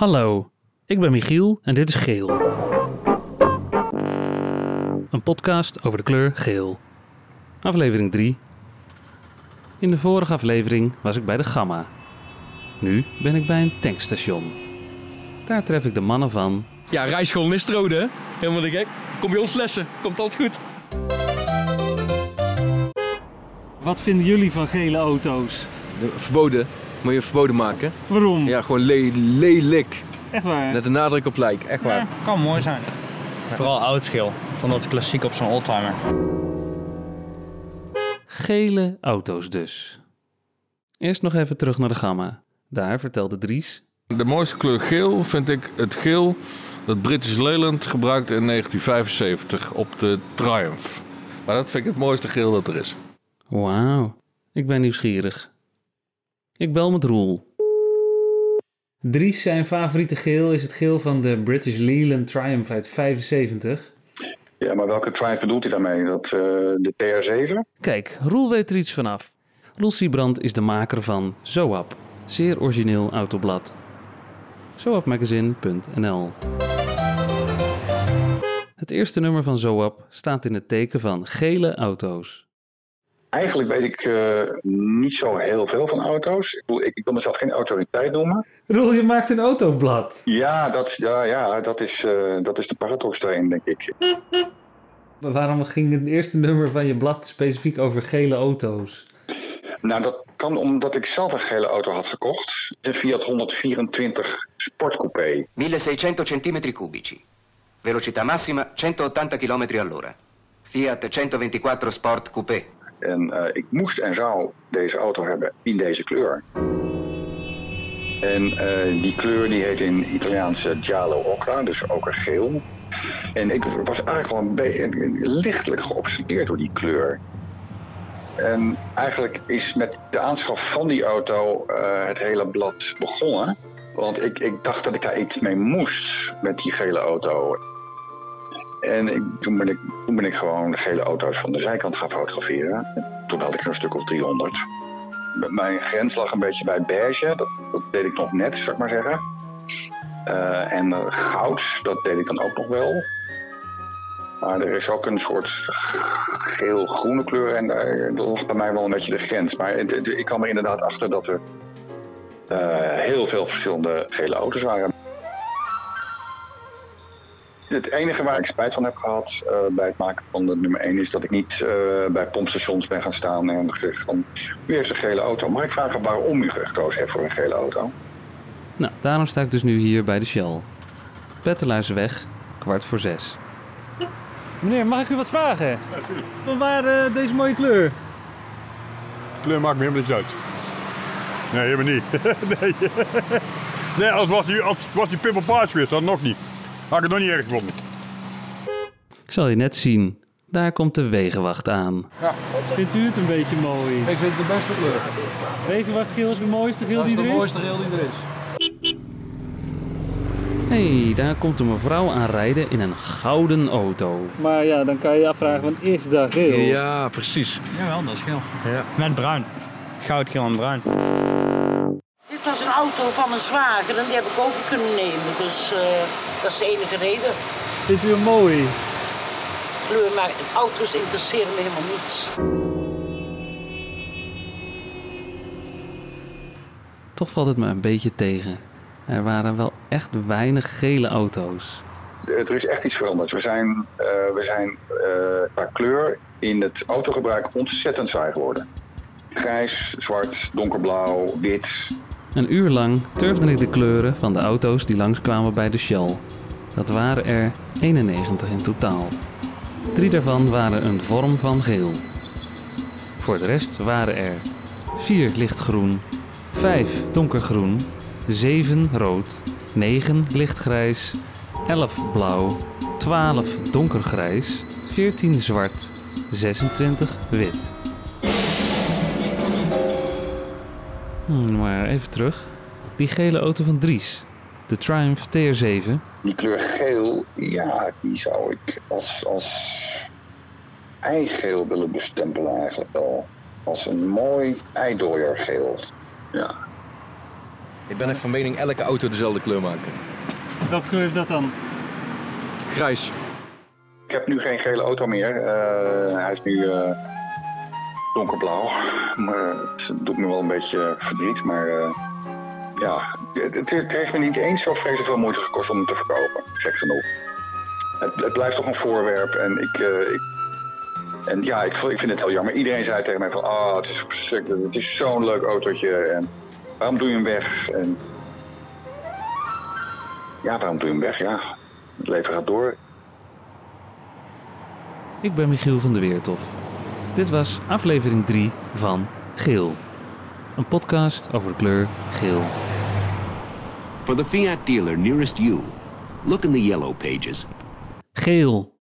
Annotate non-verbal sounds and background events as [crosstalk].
Hallo, ik ben Michiel en dit is Geel. Een podcast over de kleur geel. Aflevering 3. In de vorige aflevering was ik bij de Gamma. Nu ben ik bij een tankstation. Daar tref ik de mannen van Ja, rijschool is het rode, hè? Helemaal de gek. Kom je ons lessen, komt altijd goed. Wat vinden jullie van gele auto's? Verboden. Moet je verboden maken. Waarom? Ja, gewoon le lelijk. Echt waar? Net een nadruk op lijk, echt waar. Ja, kan mooi zijn. Vooral oud geel. Vond dat klassiek op zo'n oldtimer. Gele auto's dus. Eerst nog even terug naar de Gamma. Daar vertelde Dries De mooiste kleur geel vind ik het geel dat British Leyland gebruikte in 1975 op de Triumph. Maar dat vind ik het mooiste geel dat er is. Wauw, ik ben nieuwsgierig. Ik bel met Roel. Dries, zijn favoriete geel is het geel van de British Leyland Triumph uit 75. Ja, maar welke Triumph bedoelt hij daarmee? Dat, eh, de TR7? Kijk, Roel weet er iets vanaf. Roel Siebrand is de maker van Zoap, zeer origineel autoblad. Zoapmagazine.nl Het eerste nummer van Zoap staat in het teken van gele auto's. Eigenlijk weet ik eh, niet zo heel veel van auto's. Ik, bedoel, ik, ik wil mezelf geen autoriteit noemen. Roel, je maakt een autoblad. Ja, dat, ja, ja, dat, is, eh, dat is de paradox daarin, denk ik. Maar waarom ging het eerste nummer van je blad specifiek over gele auto's? Nou, dat kan omdat ik zelf een gele auto had gekocht. Een Fiat 124 Sportcoupé. 1600 centimetri cubici. Velocità massima 180 km all'ora. Fiat 124 Sport Coupé. En eh, ik moest en zou deze auto hebben in deze kleur. En eh, die kleur die heet in Italiaans giallo ocra, dus okergeel. En ik was eigenlijk wel een lichtelijk geobsedeerd door die kleur. En eigenlijk is met de aanschaf van die auto eh, het hele blad begonnen. Want ik, ik dacht dat ik daar iets mee moest met die gele auto. En ik, toen, ben ik, toen ben ik gewoon de gele auto's van de zijkant gaan fotograferen. En toen had ik een stuk of 300. Mijn grens lag een beetje bij beige, dat, deed ik nog net, zou ik maar zeggen. Eh, en goud, dat deed ik dan ook nog wel. Maar er is ook een soort geel-groene kleur en daar lag bij mij wel een beetje de grens. Maar ik kwam er inderdaad achter dat er eh, heel veel verschillende gele auto's waren. Het enige waar ik spijt van heb gehad eh, bij het maken van de nummer 1 is dat ik niet eh, bij pompstations ben gaan staan en gezegd van u heeft een gele auto. Mag ik vragen waarom u gekozen heeft voor een gele auto? Nou, daarom sta ik dus nu hier bij de Shell. Petterluizenweg, kwart voor zes. Meneer, mag ik u wat vragen? Van waar eh, deze mooie kleur? kleur maakt me helemaal niet uit. Nee, helemaal niet. [laughs] nee. nee, als was die, als was die pimpelpaars geweest, dan nog niet. Had ik het nog niet erg gevonden. Ik zal je net zien. Daar komt de wegenwacht aan. Ja. Vindt u het een beetje mooi? Ik vind het de beste kleur. Wegenwachtgeel is de mooiste geel Dat is die de er is? mooiste geel die er is. Hé, hey, daar komt een mevrouw aanrijden in een gouden auto. Maar ja, dan kan je je afvragen, wat is dat geel? Ja, precies. Jawel, dat is geel. Met bruin. Goud, geel en bruin. Dit was een auto van mijn zwager en die heb ik over kunnen nemen. Dus eh, dat is de enige reden. Vindt u hem mooi? Kleur, maar auto's interesseren me helemaal niets. Toch valt het me een beetje tegen. Er waren wel echt weinig gele auto's. Er is echt iets veranderd. We zijn, eh, we zijn eh, qua kleur in het autogebruik ontzettend saai geworden. Grijs, zwart, donkerblauw, wit. Een uur lang turfde ik de kleuren van de auto's die langskwamen bij de Shell. Dat waren er 91 in totaal. Drie daarvan waren een vorm van geel. Voor de rest waren er 4 lichtgroen, 5 donkergroen, 7 rood, 9 lichtgrijs, 11 blauw, 12 donkergrijs, 14 zwart, 26 wit. Hmm, maar even terug. Die gele auto van Dries, de Triumph TR7, Die kleur geel, ja, die zou ik als, als eigeel willen bestempelen eigenlijk wel. Als een mooi eidooiergeel. Ja. Ik ben echt van mening elke auto dezelfde kleur maken. Welke kleur is dat dan? Grijs. Ik heb nu geen gele auto meer. Eh, hij is nu eh, donkerblauw. Maar het doet me wel een beetje verdriet. Maar eh, ja, het, het- heeft me niet eens zo vreselijk veel moeite gekost om hem te verkopen. Gek genoeg. Het, het blijft toch een voorwerp. En ik, eh, ik, en ja, ik, ik vind het heel jammer. Iedereen zei tegen mij van, ah, het is is zo'n leuk autootje. En waarom doe je hem weg? En ja, waarom doe je hem weg? Ja, het leven gaat door. Ik ben Michiel van der Weertof. Dit was aflevering 3 van Geel. Een podcast over de kleur geel. For the Fiat dealer nearest you, look in the yellow pages. Geel.